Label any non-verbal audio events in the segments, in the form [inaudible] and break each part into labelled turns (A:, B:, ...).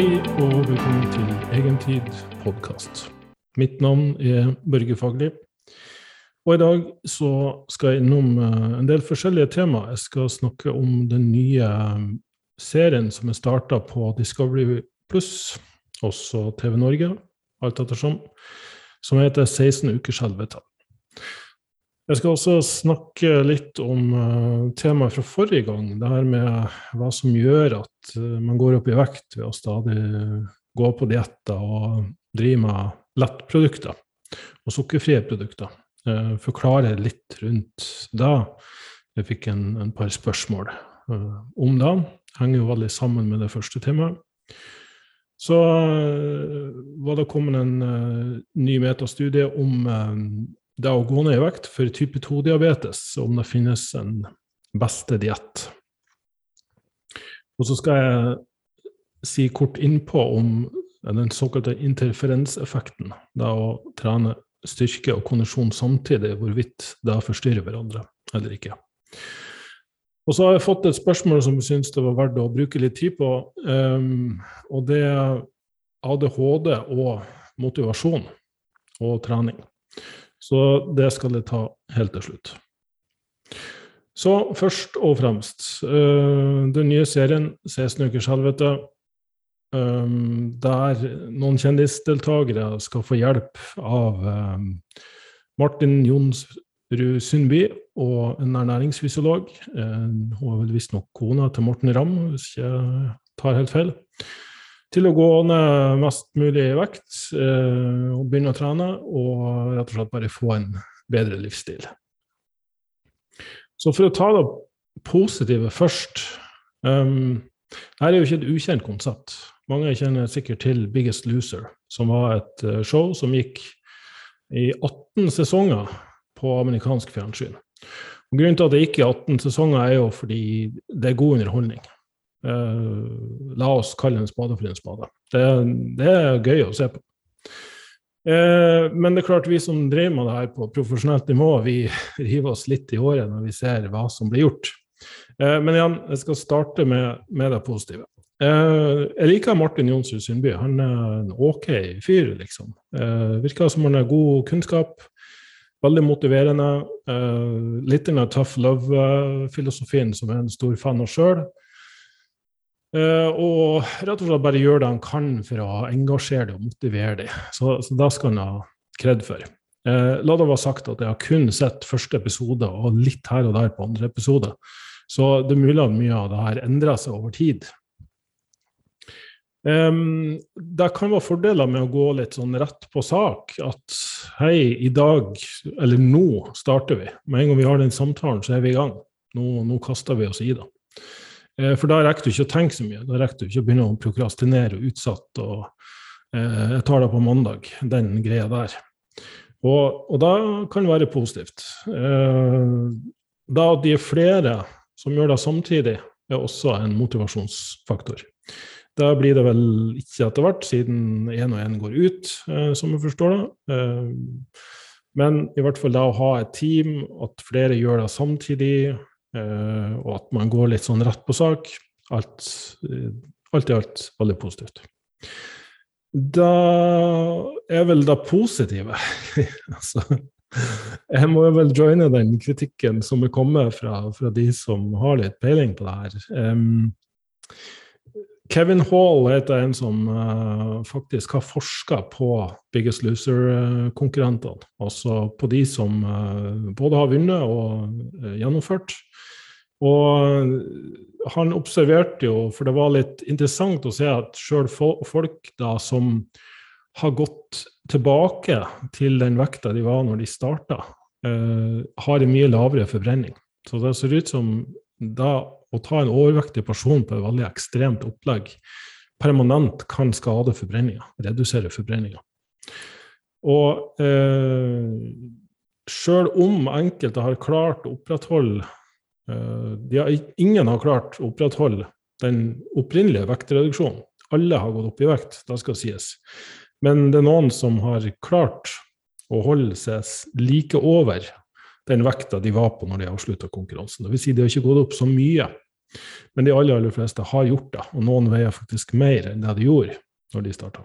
A: Hei og velkommen til Egentid podkast. Mitt navn er Børge Fagli. Og i dag så skal jeg innom eh, en del forskjellige tema. Jeg skal snakke om den nye eh, serien som er starta på Discovery Pluss, også TV Norge, alt ettersom, som heter 16 ukers helvete. Jeg skal også snakke litt om uh, temaet fra forrige gang, det her med hva som gjør at uh, man går opp i vekt ved å stadig gå på dietter og drive med lettprodukter og sukkerfrie produkter. Uh, forklare litt rundt det. Jeg fikk en, en par spørsmål om det. Henger jo veldig sammen med det første temaet. Så var det kommet en ny metastudie om det å gå ned i vekt for type 2-diabetes, om det finnes en beste diett. Og så skal jeg si kort innpå om den såkalte interferenseffekten. Det å trene styrke og kondisjon samtidig, hvorvidt det forstyrrer hverandre eller ikke. Og så har jeg fått et spørsmål som jeg syns det var verdt å bruke litt tid på. Um, og det er ADHD og motivasjon og trening. Så det skal jeg ta helt til slutt. Så først og fremst uh, den nye serien 16 ukers helvete, um, der noen kjendisdeltakere skal få hjelp av um, Martin Jonsrud Sundby og en ernæringsfysiolog. Hun er vel visstnok kona til Morten Ramm, hvis jeg tar helt feil til å gå ned mest mulig vekt eh, og begynne å trene, og rett og slett bare få en bedre livsstil. Så for å ta det positive først um, Dette er jo ikke et ukjent konsept. Mange kjenner sikkert til Biggest Loser, som var et uh, show som gikk i 18 sesonger på amerikansk fjernsyn. Grunnen til at det gikk i 18 sesonger, er jo fordi det er god underholdning. Uh, la oss kalle en spade for en spade. Det, det er gøy å se på. Uh, men det er klart, vi som driver med det her på profesjonelt nivå, vi [laughs] river oss litt i håret når vi ser hva som blir gjort. Uh, men igjen, jeg skal starte med, med det positive. jeg liker Martin Jonsrud Sundby. Han er en OK fyr, liksom. virker som han har god kunnskap. Veldig motiverende. litt av tough love-filosofien som jeg er en stor fan av sjøl. Uh, og rett og slett bare gjøre det han kan for å engasjere det og motivere det. Så, så det skal han ha kred for. Uh, la det være sagt at jeg har kun sett første episode og litt her og der på andre episode. Så det er mulig at mye av det her endrer seg over tid. Um, det kan være fordeler med å gå litt sånn rett på sak. At hei, i dag, eller nå, starter vi. Med en gang vi har den samtalen, så er vi i gang. Nå, nå kaster vi oss i det. Eh, for da rekker du ikke å tenke så mye. Da rekker du ikke å begynne å prokrastinere og utsette og eh, Jeg tar det på mandag, den greia der. Og, og da kan det være positivt. Eh, da at de er flere som gjør det samtidig, er også en motivasjonsfaktor. Da blir det vel ikke etter hvert, siden én og én går ut, eh, som vi forstår det. Eh, men i hvert fall da å ha et team, at flere gjør det samtidig, og at man går litt sånn rett på sak. Alt, eh, alt i alt veldig positivt. Da er vel det positive [laughs] altså, Jeg må vel joine den kritikken som er kommet fra, fra de som har litt peiling på det her. Um, Kevin Hall heter en som uh, faktisk har forska på Biggest Loser-konkurrentene. Altså på de som uh, både har vunnet og uh, gjennomført. Og han observerte jo, for det var litt interessant å se at sjøl folk da som har gått tilbake til den vekta de var når de starta, har en mye lavere forbrenning. Så det ser ut som da å ta en overvektig person på et veldig ekstremt opplegg permanent kan skade forbrenninga, redusere forbrenninga. Og eh, sjøl om enkelte har klart å opprettholde eh, har, Ingen har klart å opprettholde den opprinnelige vektreduksjonen. Alle har gått opp i vekt, det skal sies. Men det er noen som har klart å holde seg like over den vekta de var på når de avslutta konkurransen. Vil si, de har ikke gått opp så mye Men de aller, aller fleste har gjort det, og noen veier faktisk mer enn det de gjorde når de starta.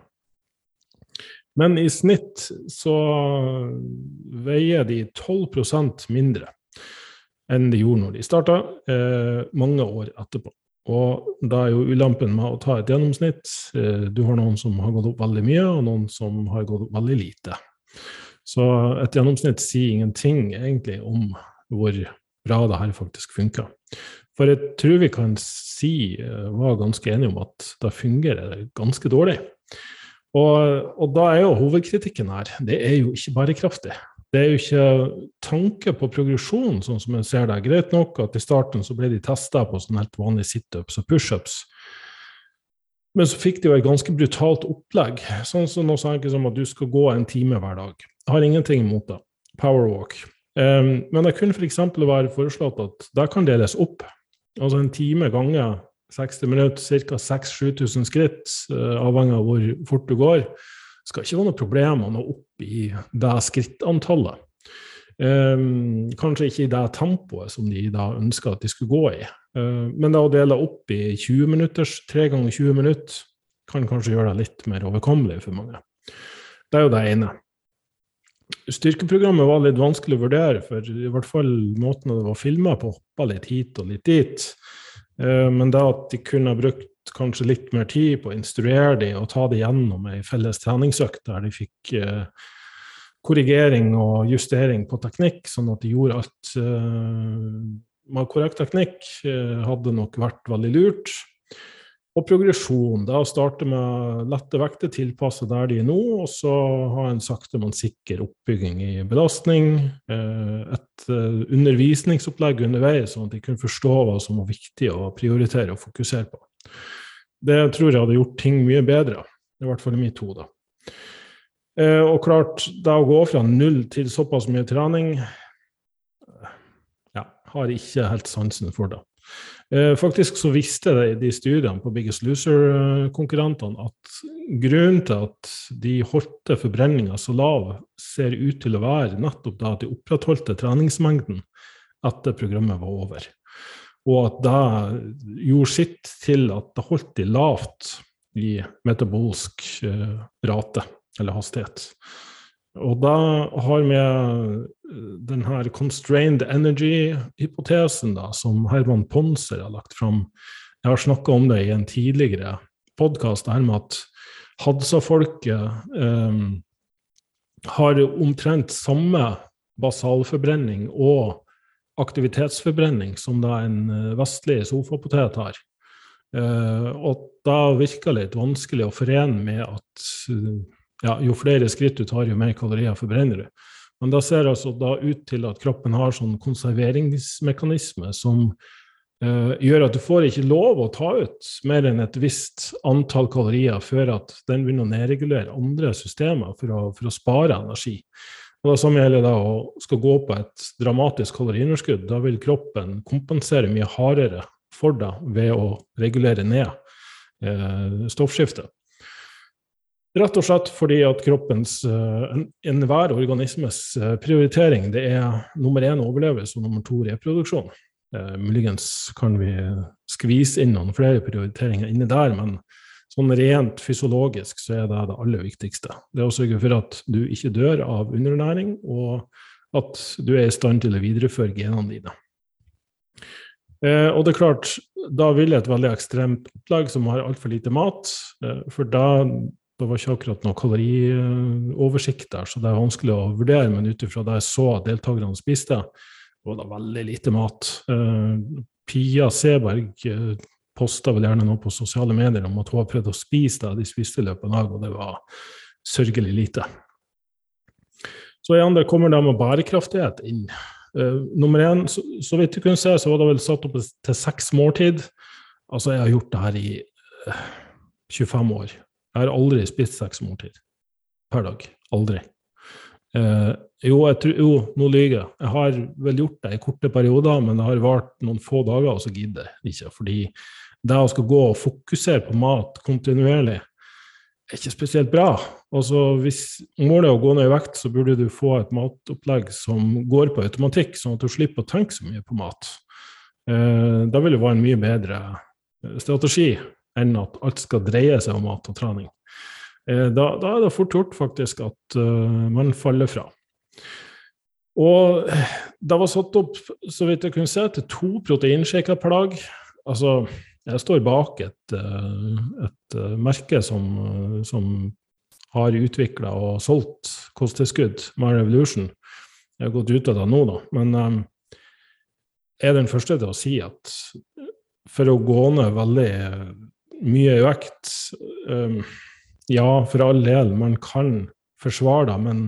A: Men i snitt så veier de 12% mindre enn de gjorde når de starta, eh, mange år etterpå. Og da er jo ulempen med å ta et gjennomsnitt eh, Du har noen som har gått opp veldig mye, og noen som har gått opp veldig lite. Så et gjennomsnitt sier ingenting egentlig om hvor bra det her faktisk funker. For jeg tror vi kan si, eh, var ganske enige om at det fungerer ganske dårlig. Og, og, da er jo hovedkritikken her det er jo ikke bærekraftig. Det er jo ikke tanke på progresjon, sånn som en ser det. Greit nok at i starten så ble de testa på sånn helt vanlige situps og pushups. Men så fikk de jo et ganske brutalt opplegg. Sånn som noe så enkelt som at du skal gå en time hver dag. Jeg har ingenting imot det. Powerwalk. Um, men det kunne f.eks. For være foreslått at det kan deles opp. Altså en time ganger 60 minutter, ca. 6000-7000 skritt, uh, avhengig av hvor fort du går. Det skal ikke være noe problem å nå opp i det skrittantallet. Um, kanskje ikke i det tempoet som de da ønska at de skulle gå i. Uh, men det å dele opp i 20 minutters, 3 ganger 20 minutter, kan kanskje gjøre det litt mer overkommelig for mange. Det er jo det ene. Styrkeprogrammet var litt vanskelig å vurdere, for i hvert fall måten det var filma på, hoppa litt hit og litt dit. Eh, men det at de kunne ha brukt kanskje litt mer tid på å instruere dem og ta dem gjennom ei felles treningsøkt der de fikk eh, korrigering og justering på teknikk, sånn at de gjorde alt eh, med korrekt teknikk, hadde nok vært veldig lurt. Og progresjon. Da starte med lette vekter tilpasset der de er nå, og så ha en sakte, men sikker oppbygging i belastning. Eh, et eh, undervisningsopplegg underveis, sånn at de kunne forstå hva som var viktig å prioritere og fokusere på. Det tror jeg hadde gjort ting mye bedre, i hvert fall i mitt hode. Eh, og klart, det å gå fra null til såpass mye trening ja, har ikke helt sansen for det. Eh, faktisk så visste de, de studiene på Biggest Loser-konkurrentene at grunnen til at de holdte forbrenninga så lav, ser ut til å være nettopp da at de opprettholdte treningsmengden etter programmet var over. Og at det gjorde sitt til at det holdt de lavt i metabolsk eh, rate, eller hastighet. Og da har vi denne constrained energy-hypotesen som Herman Ponser har lagt fram. Jeg har snakka om det i en tidligere podkast, det her med at Hadsa-folket eh, har omtrent samme basalforbrenning og aktivitetsforbrenning som da en eh, vestlig sofapotet har. Eh, og da virker det litt vanskelig å forene med at ja, jo flere skritt du tar, jo mer kalorier forbrenner du. Men da ser altså da ut til at kroppen har sånn konserveringsmekanisme som uh, gjør at du får ikke lov å ta ut mer enn et visst antall kalorier før at den begynner å nedregulere andre systemer for å, for å spare energi. Og Det samme gjelder da å skal gå på et dramatisk kaloriunderskudd. Da vil kroppen kompensere mye hardere for deg ved å regulere ned eh, stoffskiftet. Rett og slett fordi at kroppens eh, enhver en organismes eh, prioritering det er nummer én overlevelse og nummer to reproduksjon. Muligens kan vi skvise inn noen flere prioriteringer inni der, men sånn rent fysiologisk så er det det aller viktigste. Det er å sørge for at du ikke dør av underernæring, og at du er i stand til å videreføre genene dine. Eh, og det er klart, da vil et veldig ekstremt opplegg som har altfor lite mat, eh, for da det var ikke akkurat noe kalorioversikt der, så det er vanskelig å vurdere. Men ut ifra det jeg så at deltakerne spiste, var det veldig lite mat. Uh, Pia Seberg eh, posta vel gjerne noe på sosiale medier om at hun har prøvd å spise det de spiste i løpet av dagen, og det var sørgelig lite. Så igjen, det kommer det med bærekraftighet inn. Uh, nummer én, så, så, vidt du kunne se, så var det vel satt opp til seks måltid. Altså, jeg har gjort det her i 25 år. Jeg har aldri spist seks måltid per dag. Aldri. Uh, jo, tror, jo, nå lyver jeg. Jeg har vel gjort det i korte perioder, men det har vart noen få dager, og så gidder jeg ikke. Fordi det å skal gå og fokusere på mat kontinuerlig er ikke spesielt bra. Altså, hvis målet er å gå ned i vekt, så burde du få et matopplegg som går på automatikk, sånn at du slipper å tenke så mye på mat. Eh, da vil det være en mye bedre eh, strategi enn at alt skal dreie seg om mat og trening. Eh, da, da, er det fort gjort faktisk at uh, man faller fra. Og det var satt opp, så vidt jeg kunne se, til to proteinshaker per dag. Altså, jeg står bak et, et merke som, som har utvikla og solgt kosttilskudd, My Revolution. Jeg har gått ut av det nå, da. Men um, jeg er den første til å si at for å gå ned veldig mye i vekt um, Ja, for all del, man kan forsvare det, men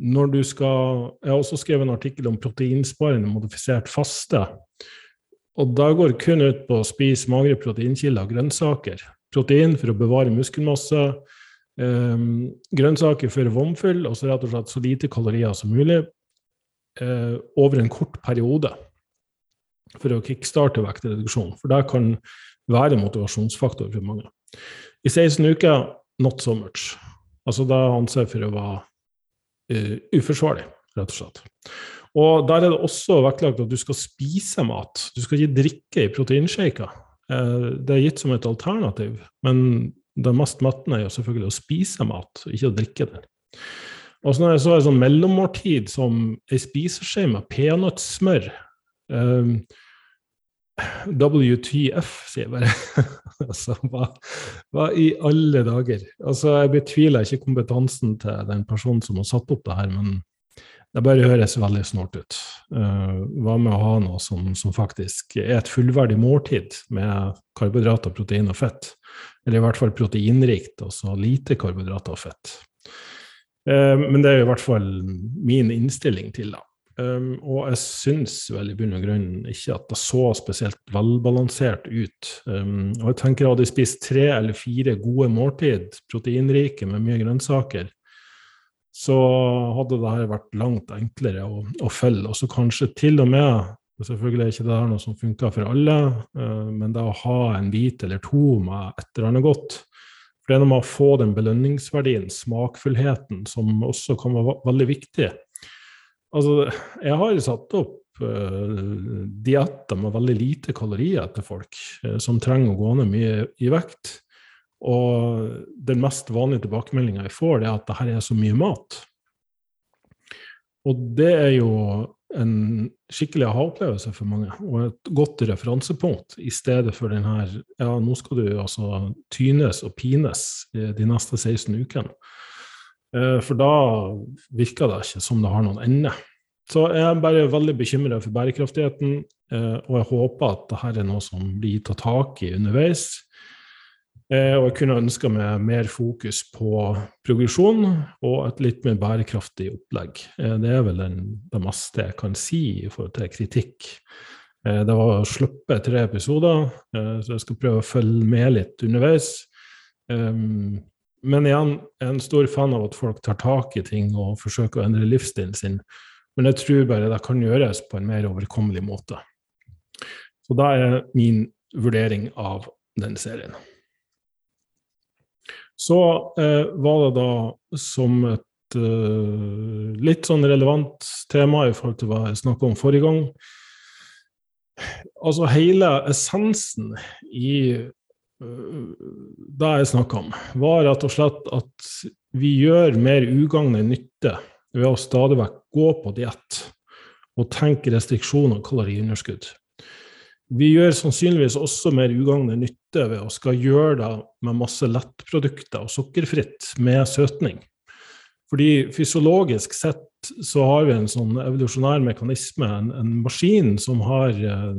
A: når du skal Jeg har også skrevet en artikkel om proteinsparende modifisert faste. Og da går kun ut på å spise magre proteinkilder og grønnsaker. Protein for å bevare muskelmasse, um, grønnsaker for vomfyll, og så rett og slett så lite kalorier som mulig uh, over en kort periode for å kickstarte vektreduksjon. For det kan være motivasjonsfaktor for mange. I 16 uker not so much. Altså det anser jeg for å være uh, uforsvarlig, rett og slett. Og der er det også vektlagt at du skal spise mat. Du skal ikke drikke i proteinshaker. Uh, det er gitt som et alternativ, men det mest mettende er jo selvfølgelig å spise mat, ikke å drikke den. Og så når jeg så et sånn mellommåltid som ei spiseskje med peanøttsmør um, WTF, sier jeg bare. [laughs] altså, hva, hva, i alle dager? Altså, Jeg betviler ikke kompetansen til den personen som har satt opp det her, men det bare høres veldig snålt ut. Uh, hva med å ha noe som, som, faktisk er et fullverdig måltid med karbohydrater, protein og fett? Eller i hvert fall proteinrikt, altså lite karbohydrater og fett. Uh, men det er i hvert fall min innstilling til det. Um, og jeg syns vel i bunn og grunn ikke at det så spesielt velbalansert ut. Um, og jeg tenker at Hadde jeg spist tre eller fire gode måltid, proteinrike med mye grønnsaker, så hadde det her vært langt enklere å, å følge. Og så kanskje til og med Selvfølgelig er ikke det her noe som funker for alle, uh, men det å ha en bit eller to med et eller annet godt For det er noe med å få den belønningsverdien, smakfullheten, som også kan være veldig viktig Altså, jeg har jo satt opp uh, dietter med veldig lite kalorier til folk uh, som trenger å gå ned mye i vekt. Og den mest vanlige tilbakemeldinga jeg får, det er at det her er så mye mat. Og det er jo en skikkelig aha-opplevelse for mange, og et godt referansepunkt i stedet for den her Ja, nå skal du altså tynes og pines de neste 16 ukene. Eh, for da virker det ikke som det har noen ende. Så jeg er bare veldig bekymra for bærekraftigheten, eh, og jeg håper at dette er noe som blir tatt tak i underveis. Eh, og jeg kunne ønska meg mer fokus på progresjon og et litt mer bærekraftig opplegg. Det er vel det meste jeg kan si i forhold til kritikk. Det var sluppet tre episoder, så jeg skal prøve å følge med litt underveis. Men igjen, jeg er en stor fan av at folk tar tak i ting og forsøker å endre livsstilen sin. Men jeg tror bare det kan gjøres på en mer overkommelig måte. Så da er min vurdering av den serien. Så eh, var det da som et eh, litt sånn relevant tema i forhold til hva jeg snakka om forrige gang Altså hele essensen i det jeg snakka om, var rett og slett at vi gjør mer ugagn enn nytte ved å stadig vekk gå på diett og tenke restriksjoner og kaloriunderskudd. Vi gjør sannsynligvis også mer ugagn nytte ved å skal gjøre det med masse lettprodukter og sukkerfritt med søtning. Fordi fysiologisk sett så har vi en sånn evolusjonær mekanisme, en, en maskin som har eh,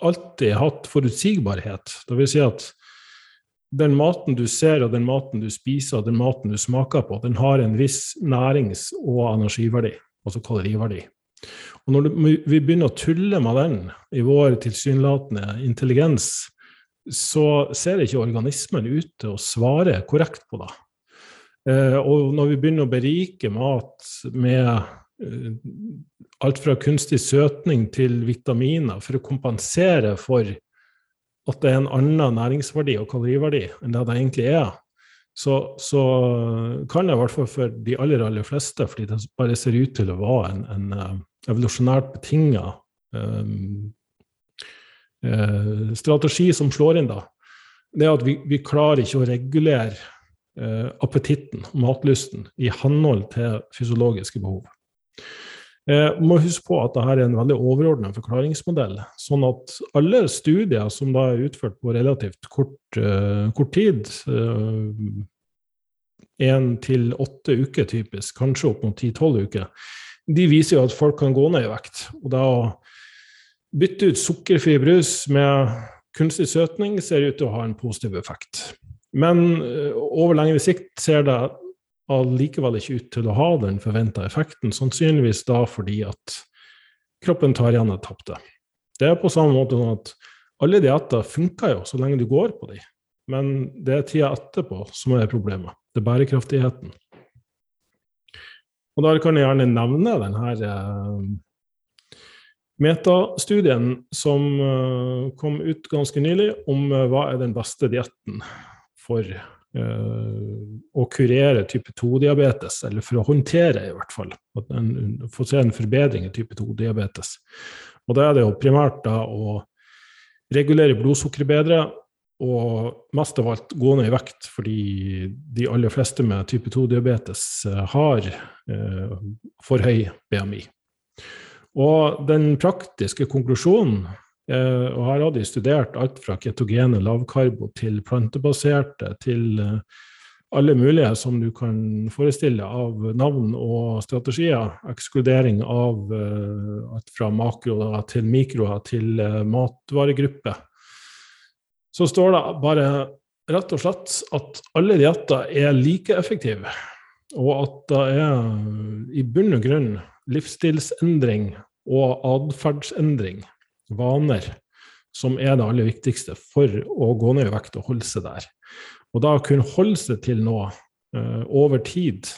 A: alltid hatt forutsigbarhet. Det vil si at den maten du ser, og den maten du spiser, og den maten du smaker på, den har en viss nærings- og energiverdi, altså kaloriverdi. Og når vi begynner å tulle med den i vår tilsynelatende intelligens, så ser ikke organismen ut til å svare korrekt på det. Eh, og når vi begynner å berike mat med Eh, alt fra kunstig søtning til vitaminer for å kompensere for at det er en annen næringsverdi og kaloriverdi enn det det egentlig er, så, så kan det i hvert fall for de aller, aller fleste, fordi det bare ser ut til å være en, en uh, evolusjonært betinga strategi som slår inn, da, det at vi, vi klarer ikke å regulere uh, appetitten, matlysten, i henhold til fysiologiske behov. Eh, må huske på at dette er en veldig overordna forklaringsmodell. Sånn at alle studier som da er utført på relativt kort, eh, kort tid, én eh, til åtte uker typisk, kanskje opp mot ti-tolv uker, de viser jo at folk kan gå ned i vekt. Og da å bytte ut sukkerfri brus med kunstig søtning ser ut til å ha en positiv effekt. Men eh, over lengre sikt ser det allikevel ikke ut til å ha den forventa effekten, sannsynligvis da fordi at kroppen tar igjen det tapte. Det er på samme måte sånn at alle dietter funker jo så lenge du går på dem, men det er tida etterpå som er problemet. Det er bærekraftigheten. Og da kan jeg gjerne nevne denne eh, metastudien som eh, kom ut ganske nylig, om eh, hva er den beste dietten for å kurere type 2-diabetes, eller for å håndtere, i hvert fall. Få se en forbedring i type 2-diabetes. Og da er det jo primært da å regulere blodsukkeret bedre, og mest av alt gå ned i vekt, fordi de aller fleste med type 2-diabetes uh, har eh, for høy BMI. Og den praktiske konklusjonen Eh, og her har de studert alt fra ketogene lavkarbo til plantebaserte til eh, alle mulige som du kan forestille av navn og strategier. Ekskludering av uh, alt fra makro til mikro til matvaregrupper. matvaregruppe. Så står det bare rett og slett at alle dietter er like effektive, og at det er i bunn og grunn livsstilsendring og atferdsendring vaner som er det aller viktigste for å gå ned i vekt og holde seg der. Og da å kunne holde seg til noe uh, over tid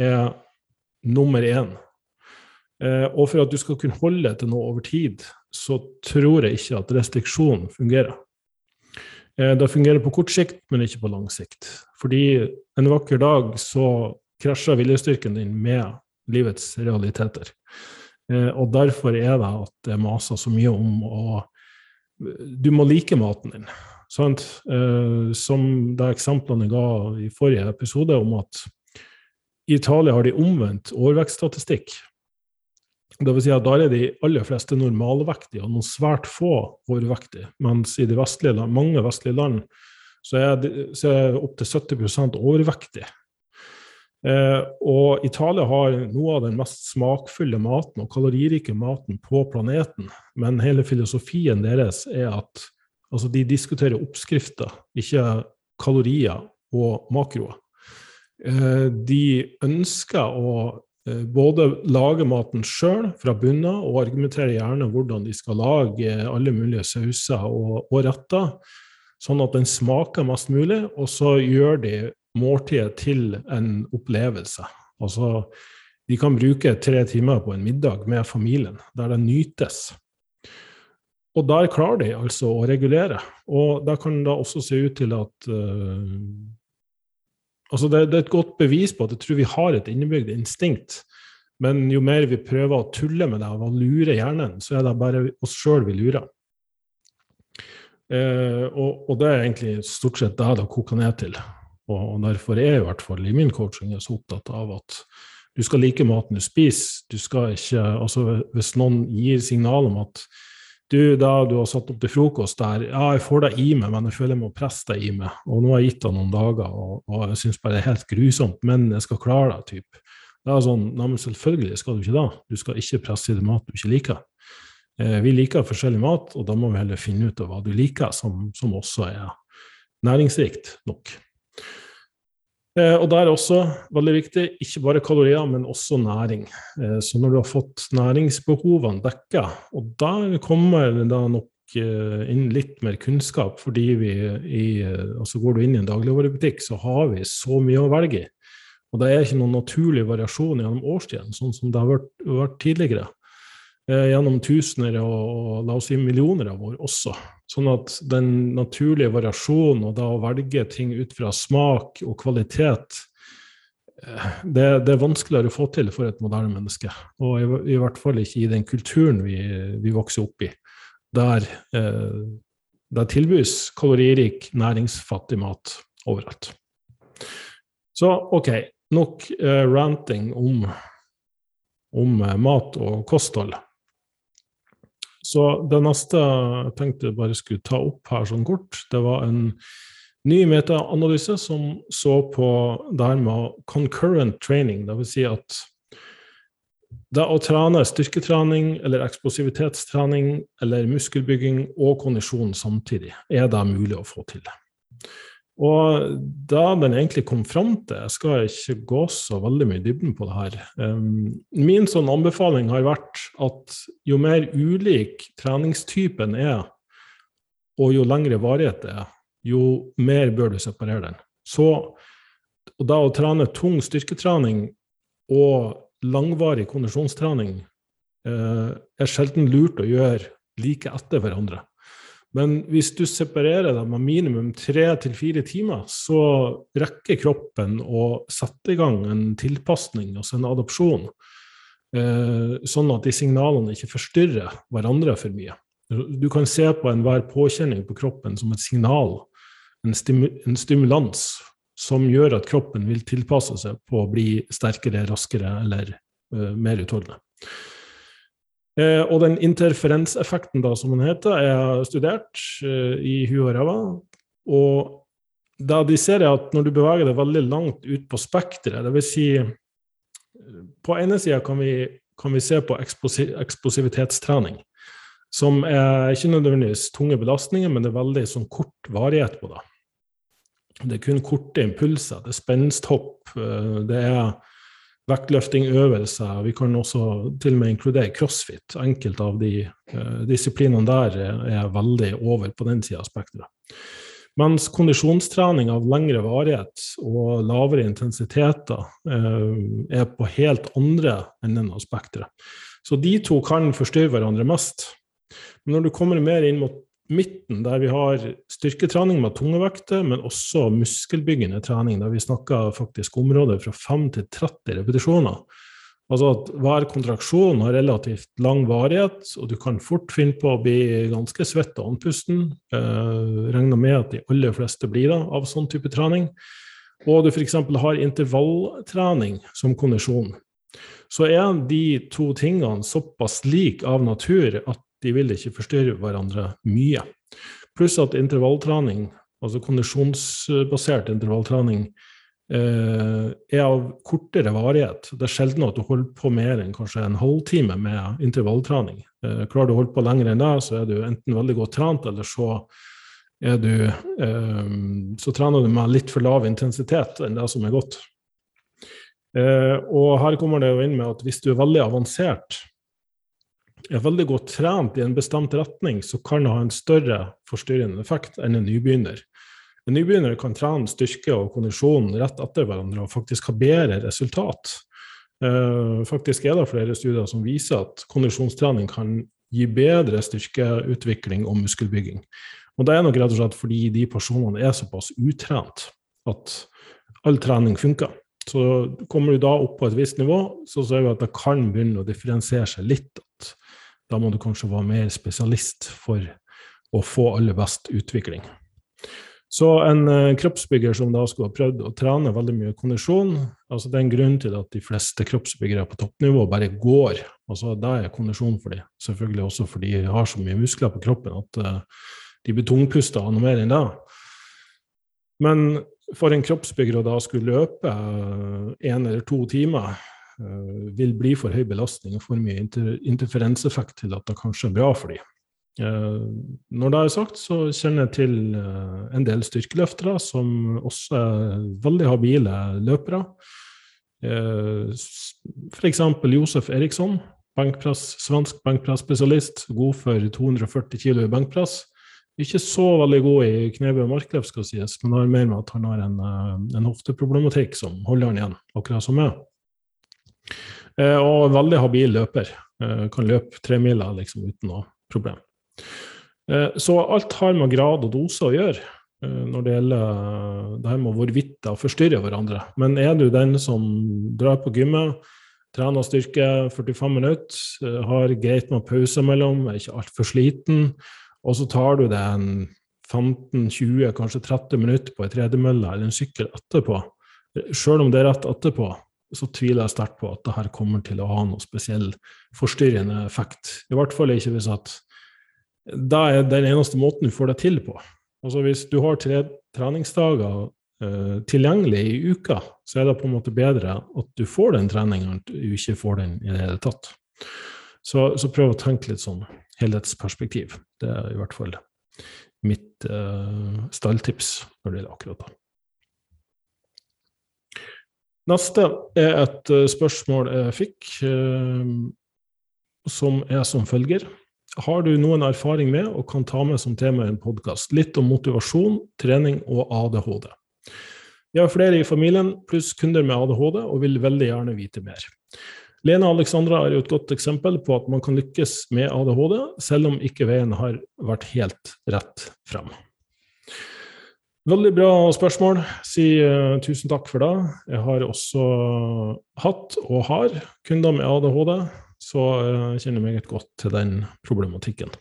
A: er nummer én. Uh, og for at du skal kunne holde til noe over tid, så tror jeg ikke at restriksjon fungerer. Uh, det fungerer på kort sikt, men ikke på lang sikt. Fordi en vakker dag så krasjer viljestyrken din med livets realiteter. Eh, og derfor er det at det maser så mye om å Du må like maten din. Sant? Eh, som de eksemplene jeg ga i forrige episode, om at i Italia har de omvendt årvekststatistikk. Det vil si at Da er de aller fleste normalvektige og noen svært få overvektige. Mens i de vestlige, mange vestlige land så er, det, så er opptil 70% overvektige. Eh, og Italia har noe av den mest smakfulle maten og kaloririke maten på planeten. Men hele filosofien deres er at altså de diskuterer oppskrifter, ikke kalorier og makroer. Eh, de ønsker å eh, både lage maten sjøl fra bunnen og argumenterer gjerne hvordan de skal lage alle mulige sauser og, og retter, sånn at den smaker mest mulig. Og så gjør de måltidet til en opplevelse. Altså, de kan bruke tre timer på en middag med familien, der det nytes. Og der klarer de altså å regulere. Og der kan det også se ut til at uh, Altså, det, det, er et godt bevis på at jeg tror vi har et innebygd instinkt. Men jo mer vi prøver å tulle med det og lure hjernen, så er det bare oss sjøl vi lurer. Uh, og, og, det er egentlig stort sett det det koker ned til. Og derfor er jeg i hvert fall i min coaching så opptatt av at du skal like maten du spiser. Du skal ikke Altså hvis noen gir signal om at du, da du har satt opp til frokost der, ja, jeg får deg i meg, men jeg føler jeg må presse deg i meg. Og nå har jeg gitt deg noen dager, og, og jeg syns bare det er helt grusomt, men jeg skal klare deg, type. Det er sånn, nei, men selvfølgelig skal du ikke det. Du skal ikke presse i deg mat du ikke liker. Eh, vi liker forskjellig mat, og da må vi heller finne ut av hva du liker, som, som også er næringsrikt nok. Eh, og der er også veldig viktig, ikke bare kalorier, men også næring. Eh, så når du har fått næringsbehovene dekka, og der kommer det nok eh, inn litt mer kunnskap, fordi vi i, altså går du inn i en dagligvarebutikk, så har vi så mye å velge i. Og det er ikke noen naturlig variasjon gjennom årstiden, sånn som det har vært, vært tidligere. Gjennom tusener og, la oss si millioner av år også. Sånn at den naturlige variasjonen og da å velge ting ut fra smak og kvalitet det, det, er vanskeligere å få til for et moderne menneske. Og i, i hvert fall ikke i den kulturen vi, vi vokser opp i, der eh, det tilbys kaloririk, næringsfattig mat overalt. Så OK, nok eh, ranting om, om eh, mat og kosthold. Så det neste jeg tenkte jeg bare skulle ta opp her sånn kort, det var en ny metaanalyse som så på det her med concurrent training. Dvs. Si at det å trene styrketrening eller eksplosivitetstrening eller muskelbygging og kondisjon samtidig, er det mulig å få til. Og da den egentlig kom fram til Jeg skal ikke gå så veldig mye i dybden på det her. Min sånn anbefaling har vært at jo mer ulik treningstypen er, og jo lengre varighet det er, jo mer bør du separere den. Så da å trene tung styrketrening og langvarig kondisjonstrening uh, er sjelden lurt å gjøre like etter hverandre. Men hvis du separerer dem med minimum tre til fire timer, så rekker kroppen å sette i gang en tilpasning, altså en adopsjon, eh, sånn at de signalene ikke forstyrrer hverandre for mye. Du kan se på enhver påkjenning på kroppen som et signal, en, stimu en stimulans, som gjør at kroppen vil tilpasse seg på å bli sterkere, raskere eller uh, mer utholdende. Eh, og den interferenseffekten, da, som den heter, er studert eh, i huet og ræva. Og da de ser at når du beveger deg veldig langt ut på spekteret, dvs. Si, på ene sida kan, kan, vi se på eksplosiv, eksplosivitetstrening, som er ikke nødvendigvis tunge belastninger, men det er veldig sånn kort varighet på det. Det er kun korte impulser. Det er spensthopp. Eh, det er vektløftingøvelser. Vi kan også til og med inkludere crossfit. Enkelte av de eh, disiplinene der er, veldig over på den sida av spekteret. Mens kondisjonstrening av lengre varighet og lavere intensiteter eh, er på helt andre enden av spekteret. Så de to kan forstyrre hverandre mest. Men når du kommer mer inn mot midten, der vi har styrketrening med tungevekter, men også muskelbyggende trening, der vi snakker faktisk områder fra 5 til 30 repetisjoner. Altså at hver kontraksjon har relativt lang varighet, og du kan fort finne på å bli ganske svett og andpusten. Eh, regner med at de aller fleste blir det av sånn type trening. Og du f.eks. har intervalltrening som kondisjon. Så er de to tingene såpass like av natur at de vil ikke forstyrre hverandre mye. Pluss at intervalltrening, altså kondisjonsbasert intervalltrening, eh, er av kortere varighet. Det er sjelden at du holder på mer enn kanskje en halvtime med intervalltrening. Eh, klarer du å holde på lenger enn det, så er du enten veldig godt trent, eller så du eh, Så trener du med litt for lav intensitet enn det som er godt. Og her kommer det jo inn med at hvis du er veldig avansert, er veldig godt trent i en bestemt retning, så kan det ha en større forstyrrende effekt enn en nybegynner. En nybegynner kan trene styrke og kondisjon rett etter hverandre og faktisk ha bedre resultat. Uh, faktisk er det flere studier som viser at kondisjonstrening kan gi bedre styrkeutvikling og muskelbygging. Og Det er nok rett og slett fordi de personene er såpass utrent at all trening funker. Så kommer du da opp på et visst nivå, så ser vi at det kan begynne å differensiere seg litt. Da må du kanskje være mer spesialist for å få aller best utvikling. Så en uh, kroppsbygger som da skulle ha prøvd å trene veldig mye kondisjon altså Det er en grunn til at de fleste kroppsbyggere på toppnivå bare går. altså Det er kondisjon for dem. Selvfølgelig også fordi de har så mye muskler på kroppen at uh, de blir tungpusta av noe mer enn det. Men for en kroppsbygger å da skulle løpe én uh, eller to timer Eh, vil bli for høy belastning og for mye inter interferenseffekt til at det kanskje er bra for dem. Eh, når det er sagt, så kjenner jeg til eh, en del styrkeløftere som også er veldig habile løpere. F.eks. Josef Eriksson, bankpress, svensk benkpresspesialist, god for 240 kg i benkpress. Ikke så veldig god i knebøy og markløp, skal sies, men har mer med at han har en, en hofteproblematikk som holder han igjen, akkurat som meg. Eh, og veldig habil løper. Eh, kan løpe tremiler liksom uten noe problem. Eh, så alt har med grad og dose å gjøre. når det gjelder det her med hvorvidt det forstyrrer hverandre. Men er du den som drar på gymmet, trener styrke 45 minutter, har greit med pauser mellom, er ikke altfor sliten, og så tar du deg en 15-20, kanskje 30 minutter på ei tredemølle eller en sykkel etterpå, sjøl om det er rett etterpå, så tviler jeg sterkt på at det her kommer til å ha noe spesiell forstyrrende effekt. I hvert fall ikke hvis at det er den eneste måten du får det til på. Altså Hvis du har tre treningsdager uh, tilgjengelig i uka, så er det på en måte bedre at du får den treningen enn at du ikke får den i det hele tatt. Så, så prøv å tenke litt sånn helhetsperspektiv. Det er i hvert fall mitt uh, stalltips når det gjelder akkurat det. Neste er et uh, spørsmål jeg fikk, uh, som er som følger. Har du noen erfaring med og kan ta med som tema i en podkast? Litt om motivasjon, trening og ADHD. Vi har flere i familien pluss kunder med ADHD og vil veldig gjerne vite mer. Lena Alexandra er jo et godt eksempel på at man kan lykkes med ADHD, selv om ikke veien har vært helt rett frem. Veldig bra spørsmål. Si uh, tusen takk for det. Jeg har også hatt, og har, kunder med ADHD, så jeg kjenner meget godt til den problematikken.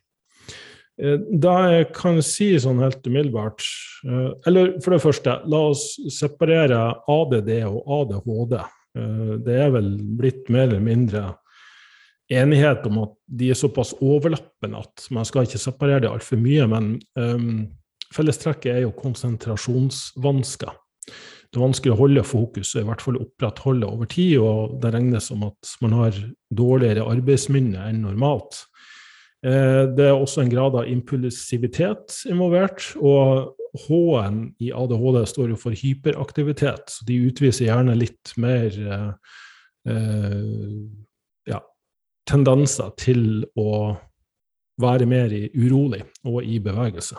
A: Uh, det jeg kan si sånn helt umiddelbart uh, Eller for det første, la oss separere ADD og ADHD. Det er vel blitt mer eller mindre enighet om at de er såpass overlappende at man skal ikke separere det altfor mye. Men um, Fellestrekket er jo konsentrasjonsvansker. Det er vanskelig å holde fokus, og i hvert fall opprettholde over tid, og det regnes som at man har dårligere arbeidsminne enn normalt. Eh, det er også en grad av impulsivitet involvert, og H-en i ADHD står jo for hyperaktivitet, så de utviser gjerne litt mer eh, eh, ja, tendenser til å være mer urolig og i bevegelse.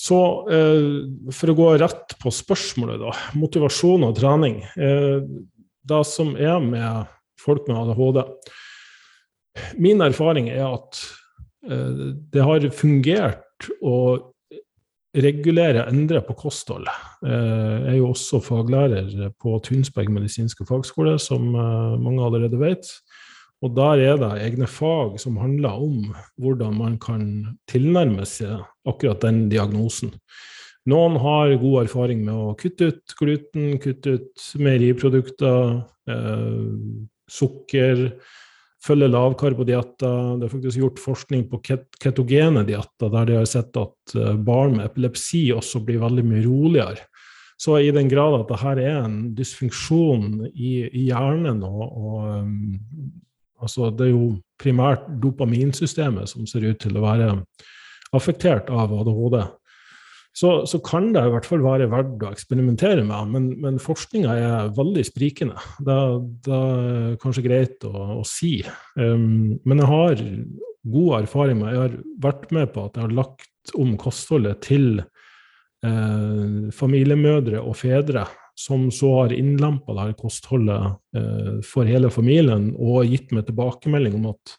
A: Så eh, for å gå rett på spørsmålet, da. Motivasjon og trening. Eh, det som er med folk med ADHD Min erfaring er at eh, det har fungert å regulere, endre på kostholdet. Eh, jeg er jo også faglærer på Tunsberg medisinske fagskole, som mange allerede vet. Og der er det egne fag som handler om hvordan man kan tilnærme seg akkurat den diagnosen. Noen har god erfaring med å kutte ut gluten, kutte ut meieriprodukter, eh, sukker, følge lavkarbodietter. Det er faktisk gjort forskning på ketogene dietter, der de har sett at eh, barn med epilepsi også blir veldig mye roligere. Så i den grad at dette er en dysfunksjon i, i hjernen og, og um, Altså, det er jo primært dopaminsystemet som ser ut til å være affektert av ADHD. Så, så kan det i hvert fall være verdt å eksperimentere med, men, men forskninga er veldig sprikende. Det, det, er kanskje greit å, å si. Um, men jeg har god erfaring med Jeg har vært med på at jeg har lagt om kostholdet til eh, familiemødre og -fedre som så har innlempa dette kostholdet eh, for hele familien, og gitt meg tilbakemelding om at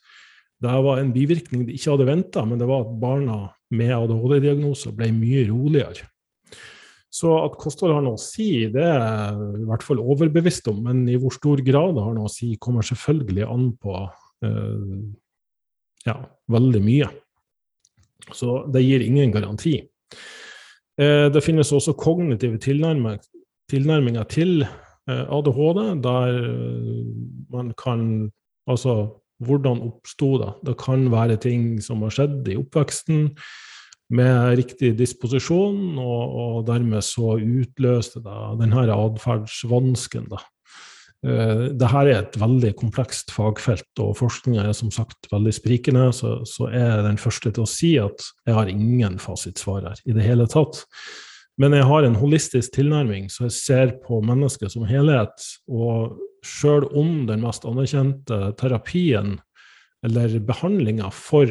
A: det var en bivirkning de ikke hadde venta, men det var at barna med ADHD-diagnoser ble mye roligere. Så at kosthold har noe å si, det er i hvert fall overbevist om, men i hvor stor grad det har noe å si, kommer selvfølgelig an på eh, ja, veldig mye. Så det gir ingen garanti. Eh, det finnes også kognitive tilnærminger tilnærminga til eh, ADHD, der eh, man kan Altså, hvordan oppsto det? Det kan være ting som har skjedd i oppveksten med riktig disposisjon, og, og dermed så utløste det denne atferdsvansken. Uh, Dette er et veldig komplekst fagfelt, og forskninga er som sagt veldig sprikende. Så, så er jeg den første til å si at jeg har ingen fasitsvar her i det hele tatt. Men jeg har en holistisk tilnærming, så jeg ser på mennesket som helhet. Og sjøl om den mest anerkjente terapien eller behandlinga for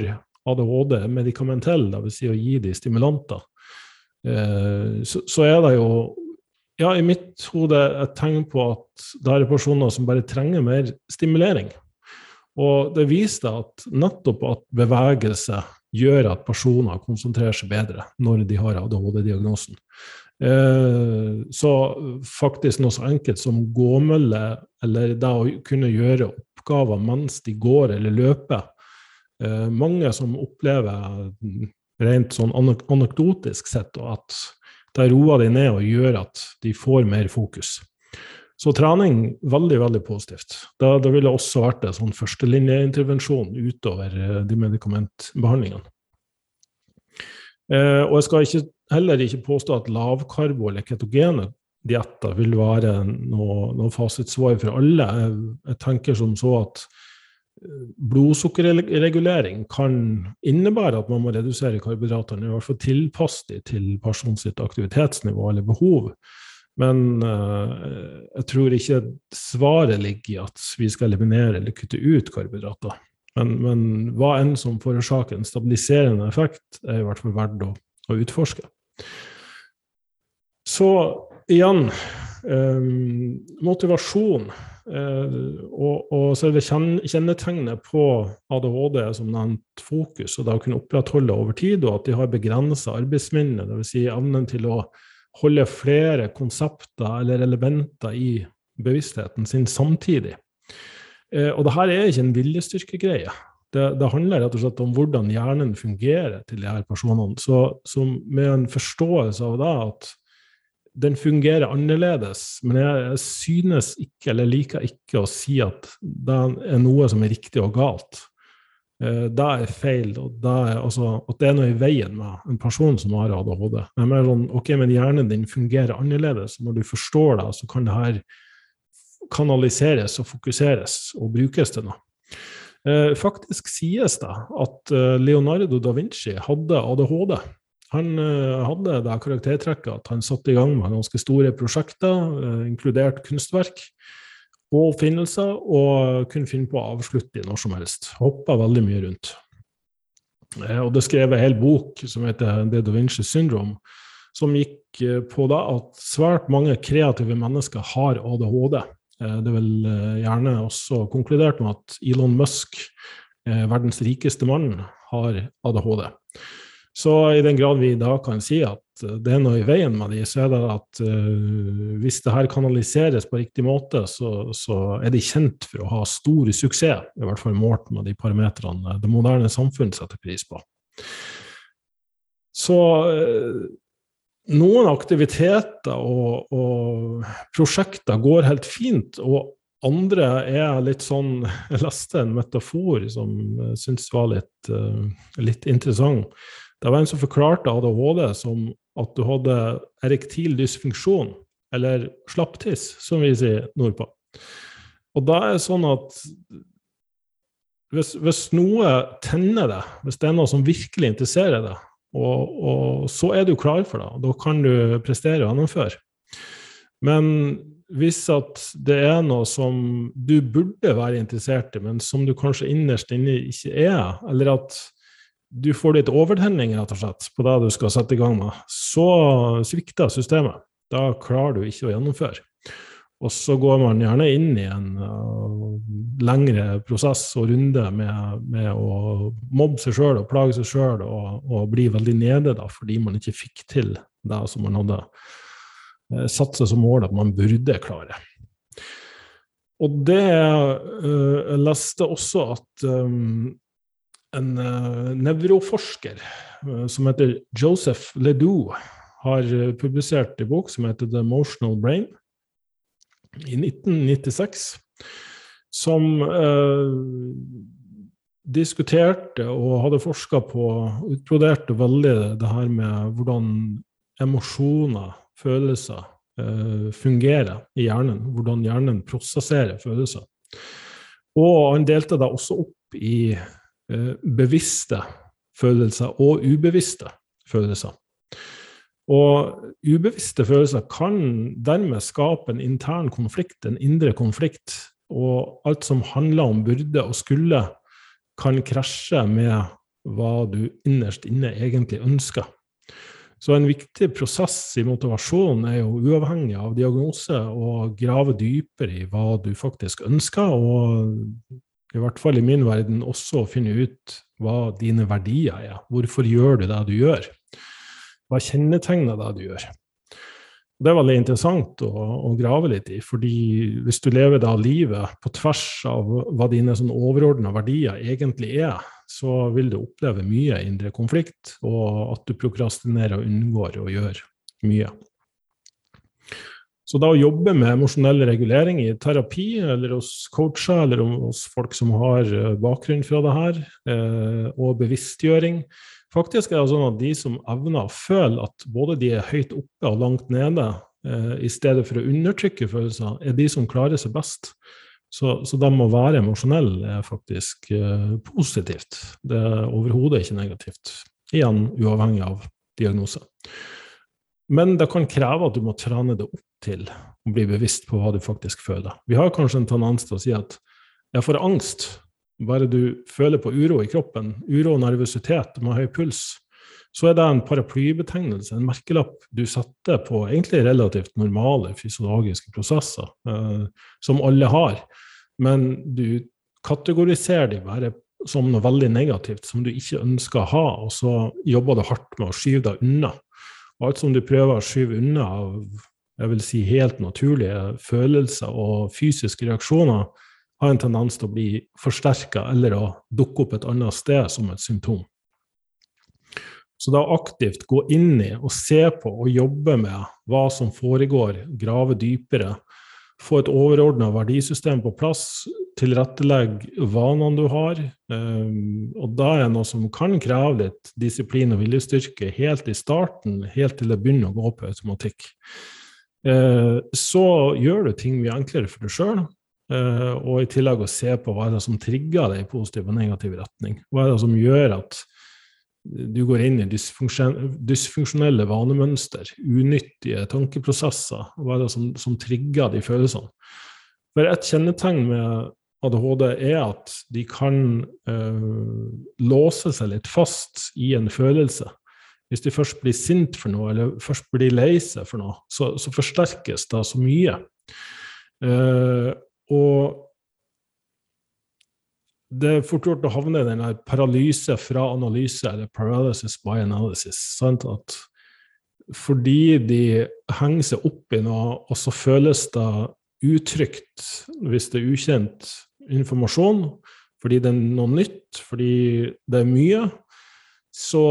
A: ADHD er medikamentell, dvs. Si å gi de stimulanter, eh, så er det jo ja, i mitt hode et tegn på at det er personer som bare trenger mer stimulering. Og det viser at nettopp at bevegelse gjør at personer konsentrerer seg bedre når de har ADHD-diagnosen. Eh, så faktisk noe så enkelt som gåmølle, eller det å kunne gjøre oppgaver mens de går eller løper. Eh, mange som opplever rent sånn anekdotisk sett at det roer de ned og gjør at de får mer fokus. Så trening veldig veldig positivt. Da, da ville også vært en sånn førstelinjeintervensjon utover eh, de medikamentbehandlingene. Eh, og jeg skal ikke, heller ikke påstå at lavkarbo eller ketogene dietter vil være noe, noe fasitsvar for alle. Jeg, jeg, tenker som så at eh, blodsukkerregulering kan innebære at man må redusere karbohydratene, i hvert fall tilpasse de til personens aktivitetsnivå eller behov. Men uh, jeg tror ikke svaret ligger i at vi skal eliminere eller kutte ut karbohydrater. Men, men hva enn som forårsaker en stabiliserende effekt, er i hvert fall verdt å, å utforske. Så igjen um, motivasjon. Uh, og, og selve kjennetegnet på ADHD er som nevnt fokus, og det å kunne opprettholde over tid, og at de har begrensa arbeidsminne, dvs. Si evnen til å holde flere konsepter eller elementer i bevisstheten sin samtidig. Eh, og det her er ikke en viljestyrkegreie. Det, det, handler rett og slett om hvordan hjernen fungerer til de her personene. Så, så med en forståelse av det at den fungerer annerledes, men jeg, jeg synes ikke, eller liker ikke å si at det er noe som er riktig og galt. Eh, det er feil. og det er, altså, At det er noe i veien med en person som har ADHD. Det er mer sånn, ok, men Hjernen din fungerer annerledes. Når du forstår det, så kan det her kanaliseres og fokuseres og brukes til noe. Eh, faktisk sies det at eh, Leonardo da Vinci hadde ADHD. Han hadde det karaktertrekket at han satte i gang med ganske store prosjekter, inkludert kunstverk og oppfinnelser, og kunne finne på å avslutte de når som helst. Hoppa veldig mye rundt. Eh, og det skrev en hel bok som heter The Da Vinci Syndrome, som gikk eh, på da at svært mange kreative mennesker har ADHD. Eh, det er vel gjerne også konkludert med at Elon Musk, verdens rikeste mann, har ADHD. Så i den grad vi da kan si at det er noe i veien med de, så er det at uh, hvis det her kanaliseres på riktig måte, så, så, er de kjent for å ha stor suksess, i hvert fall målt med de parametrene det moderne samfunn setter pris på. Så uh, noen aktiviteter og, og, prosjekter går helt fint, og andre er litt sånn [laughs] Jeg leste en metafor som jeg syntes var litt, uh, litt interessant. Det var en som forklarte ADHD som at du hadde erektil dysfunksjon, eller slapptiss, som vi sier nordpå. Og da er det sånn at hvis, hvis, noe tenner deg, hvis det er noe som virkelig interesserer deg, og, og så er du klar for det, da kan du prestere og gjennomføre. Men hvis at det er noe som du burde være interessert i, men som du kanskje innerst inne ikke er, eller at du får litt overtenning rett og slett på det du skal sette i gang med, så svikter systemet. Da klarer du ikke å gjennomføre. Og så går man gjerne inn i en uh, lengre prosess og runde med, med å mobbe seg sjøl og plage seg sjøl og, og, bli veldig nede da, fordi man ikke fikk til det som man hadde uh, satt seg som mål at man burde klare. Og det uh, leste også at um, en uh, nevroforsker uh, som heter Joseph Ledoux, har uh, publisert en bok som heter The Emotional Brain i 1996, som diskuterte og hadde forska på Utbroderte veldig det her med hvordan emosjoner, følelser, fungerer i hjernen. Hvordan hjernen prosesserer følelser. Og han delte det også opp i Eh, bevisste følelser og ubevisste følelser. Og ubevisste følelser kan dermed skape en intern konflikt, en indre konflikt. Og alt som handler om burde og skulle, kan krasje med hva du innerst inne egentlig ønsker. Så en viktig prosess i motivasjon er jo uavhengig av diagnose å grave dypere i hva du faktisk ønsker, og i hvert fall i min verden, også å finne ut hva dine verdier er. Hvorfor gjør du det du gjør? Hva kjennetegner det du gjør? Det er veldig interessant å, å, grave litt i, fordi hvis du lever da livet på tvers av hva dine sånn overordna verdier egentlig er, så vil du oppleve mye indre konflikt, og at du prokrastinerer og unngår å gjøre mye. Så da å jobbe med emosjonell regulering i terapi, eller hos coacher, eller hos folk som har eh, bakgrunn fra det her, eh, og bevisstgjøring Faktisk er det sånn at de som evner å føle at både de er høyt oppe og langt nede, eh, i stedet for å undertrykke følelser, er de som klarer seg best. Så, så de å være emosjonell er faktisk positivt. Det er overhodet ikke negativt. Igjen uavhengig av diagnose. Men det kan kreve at du må trene det opp til å bli bevisst på hva du faktisk føler. Vi har kanskje en tendens til å si at jeg får angst bare du føler på uro i kroppen, uro og nervøsitet med høy puls, så er det en paraplybetegnelse, en merkelapp du setter på egentlig relativt normale fysiologiske prosesser, eh, som alle har. Men du kategoriserer de bare som noe veldig negativt, som du ikke ønsker å ha, og så jobber du hardt med å skyve deg unna. Alt som du prøver å skyve unna av jeg vil si, helt naturlige følelser og fysiske reaksjoner, har en tendens til å bli forsterka eller å dukke opp et annet sted som et symptom. Så da aktivt gå inn i og se på og jobbe med hva som foregår, grave dypere, få et overordna verdisystem på plass, tilrettelegge vanene du har. Um, og da er det noe som kan kreve litt disiplin og viljestyrke helt i starten, helt til det begynner å gå på automatikk. Uh, så gjør du ting mye enklere for deg sjøl, Uh, og i tillegg å se på hva er det som trigger deg i positiv og negativ retning. Hva er det som gjør at du går inn i dysfunksjonelle vanemønster, unyttige tankeprosesser. Hva er det som, som trigger de følelsene? For et kjennetegn med ADHD er at de kan øh, låse seg litt fast i en følelse. Hvis de først blir sint for noe, eller først blir lei seg for noe, så, så forsterkes det så mye. Uh, og det er fort gjort å havne i den paralyse fra analyse, eller paralysis by analysis. Sant? At fordi de henger seg opp i noe, og så føles det utrygt hvis det er ukjent informasjon, fordi det er noe nytt, fordi det er mye, så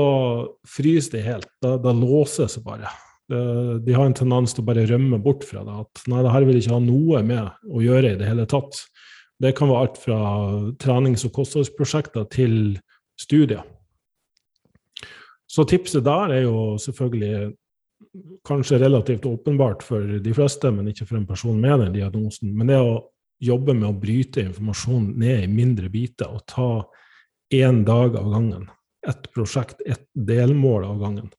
A: fryser de helt. Da, da låser det bare. Det, de har en tendens til å bare rømme bort fra det. At nei, det her vil ikke ha noe med å gjøre i det hele tatt. Det kan være alt fra trenings- og kostholdsprosjekter til studier. Så tipset der er jo selvfølgelig kanskje relativt åpenbart for de fleste, men ikke for en person med den diagnosen. Men det å jobbe med å bryte informasjon ned i mindre biter og ta én dag av gangen. Ett prosjekt, ett delmål av gangen.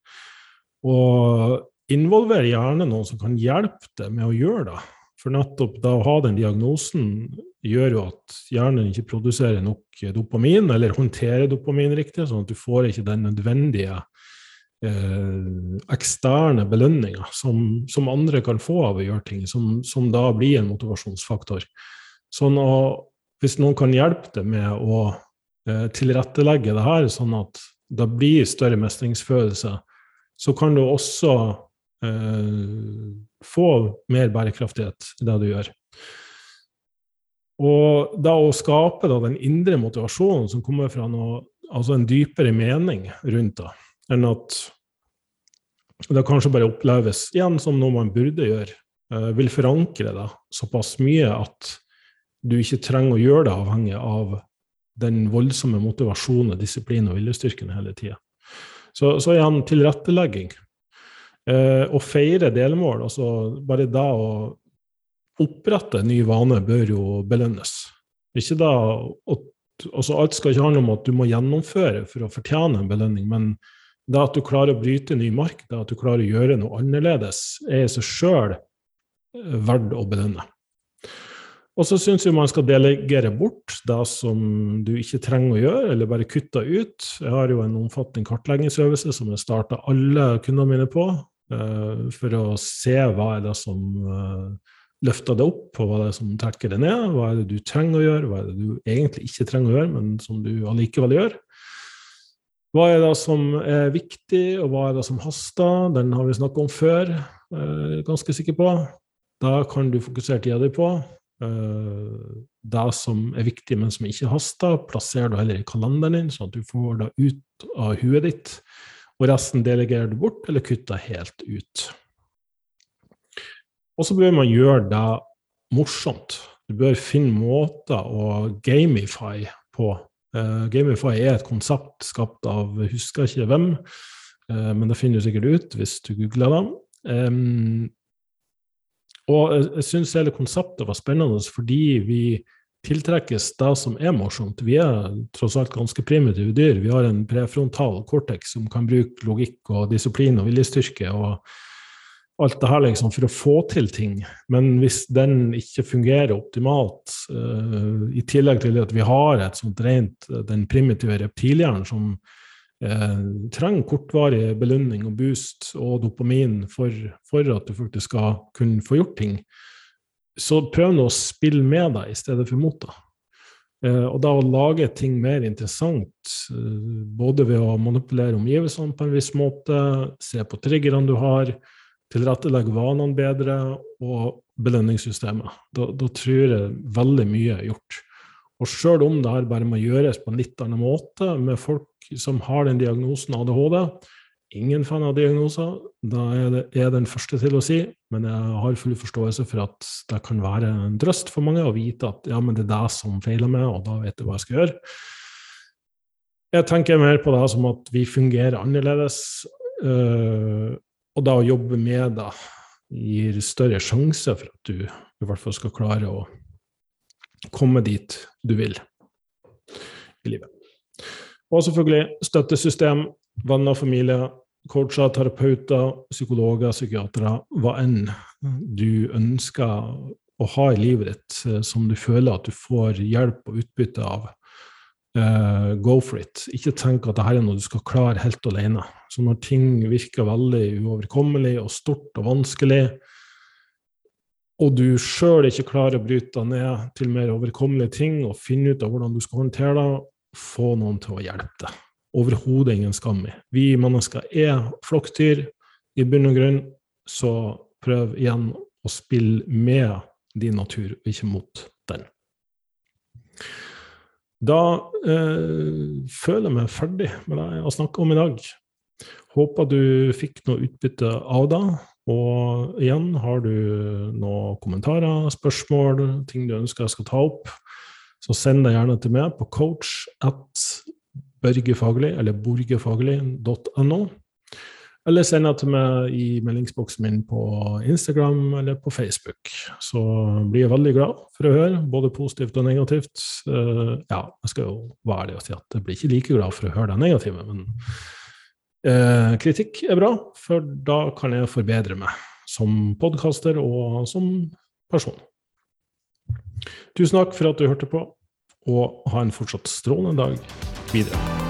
A: Og involver gjerne noen som kan hjelpe deg med å gjøre det. For nettopp da å ha den diagnosen gjør jo at hjernen ikke produserer nok dopamin, eller håndterer dopamin riktig, sånn at du får ikke den nødvendige eh, eksterne belønninga som, som, andre kan få av å gjøre ting, som, som da blir en motivasjonsfaktor. Sånn at hvis noen kan hjelpe deg med å eh, tilrettelegge det her, sånn at det blir større mestringsfølelse, så kan du også Eh, få mer bærekraftighet i det du gjør. Og da å skape da, den indre motivasjonen som kommer fra noe, altså en dypere mening rundt det, enn at det kanskje bare oppleves igjen som noe man burde gjøre, uh, vil forankre det såpass mye at du ikke trenger å gjøre det avhengig av den voldsomme motivasjonen, disiplinen og viljestyrken hele tida. Så, så igjen tilrettelegging. Eh, å feire delmål, altså bare da å opprette en ny vane, bør jo belønnes. Ikke da, at, altså Alt skal ikke handle om at du må gjennomføre for å fortjene en belønning, men det at du klarer å bryte ny mark, det at du klarer å gjøre noe annerledes, er i seg sjøl eh, verdt å belønne. Og så syns jeg man skal delegere bort det som du ikke trenger å gjøre, eller bare kutte ut. Jeg har jo en omfattende kartleggingsøvelse som jeg starta alle kundene mine på, uh, for å se hva er det som løfter det opp på hva det er som trekker det ned, hva er det du trenger å gjøre, hva er det du egentlig ikke trenger å gjøre, men som du allikevel gjør. Hva er det som er viktig, og hva er det som haster? Den har vi snakket om før, eh, ganske sikker på. Da kan du fokusere tida di på. Eh, det som er viktig, men som ikke haster, plasserer du heller i kalenderen din, sånn at du får det ut av huet ditt. Og resten delegerer du bort, eller kutter helt ut. Og så bør man gjøre det morsomt. Du bør finne måter å gamify på. Uh, gamify er et konsept skapt av husker ikke hvem, uh, men det finner du sikkert ut hvis du googler det. Um, og jeg, syns hele konseptet var spennende fordi vi tiltrekkes det som er morsomt. Vi er tross alt ganske primitive dyr. Vi har en prefrontal cortex som kan bruke logikk og disiplin og viljestyrke. og alt det her liksom for å få til ting. Men hvis den ikke fungerer optimalt, uh, i tillegg til at vi har et sånt rent eh, den primitive reptilhjernen som uh, trenger kortvarig belønning og boost og dopamin for, for, at du faktisk skal kunne få gjort ting, så prøv nå å spille med deg i stedet for mot deg. Og da å lage ting mer interessant, både ved å manipulere omgivelsene på en viss måte, se på triggerne du har, tilrettelegge vanene bedre og belønningssystemet. Da, da, tror jeg veldig mye er gjort. Og sjøl om det her bare må gjøres på en litt annen måte med folk som har den diagnosen ADHD Ingen fan av diagnoser, da er er den første til å si, men jeg har full forståelse for at det kan være en trøst for mange å vite at ja, men det er det som feiler meg, og da vet du hva jeg skal gjøre. Jeg tenker mer på det som at vi fungerer annerledes. Øh, og da å jobbe med det gir større sjanse for at du i hvert fall skal klare å komme dit du vil i livet. Og selvfølgelig støttesystem, venner, familie, coacher, terapeuter, psykologer, psykiatere, hva enn du ønsker å ha i livet ditt eh, som du føler at du får hjelp og utbytte av Uh, go for it. Ikke tenk at dette er noe du skal klare helt alene. Så når ting virker veldig uoverkommelig og stort og vanskelig, og du sjøl ikke klarer å bryte deg ned til mer overkommelige ting og finne ut av hvordan du skal håndtere det, få noen til å hjelpe deg. Overhodet ingen skam i. Vi mennesker er flokkdyr i bunn og grunn, så prøv igjen å spille med din natur, ikke mot den. Da eh, føler jeg meg ferdig med det å snakke om i dag. Håper du fikk noe utbytte av det. Og igjen, har du noen kommentarer, spørsmål, ting du ønsker jeg skal ta opp, så send det gjerne til meg på coach at børgefaglig, eller borgefaglig.no. Eller send det til meg i meldingsboksen min på Instagram eller på Facebook. Så blir jeg veldig glad for å høre, både positivt og negativt. Uh, ja, jeg skal jo være ærlig og si at jeg blir ikke like glad for å høre det negative, men uh, kritikk er bra, for da kan jeg forbedre meg som podkaster og som person. Tusen takk for at du hørte på, og ha en fortsatt strålende dag videre.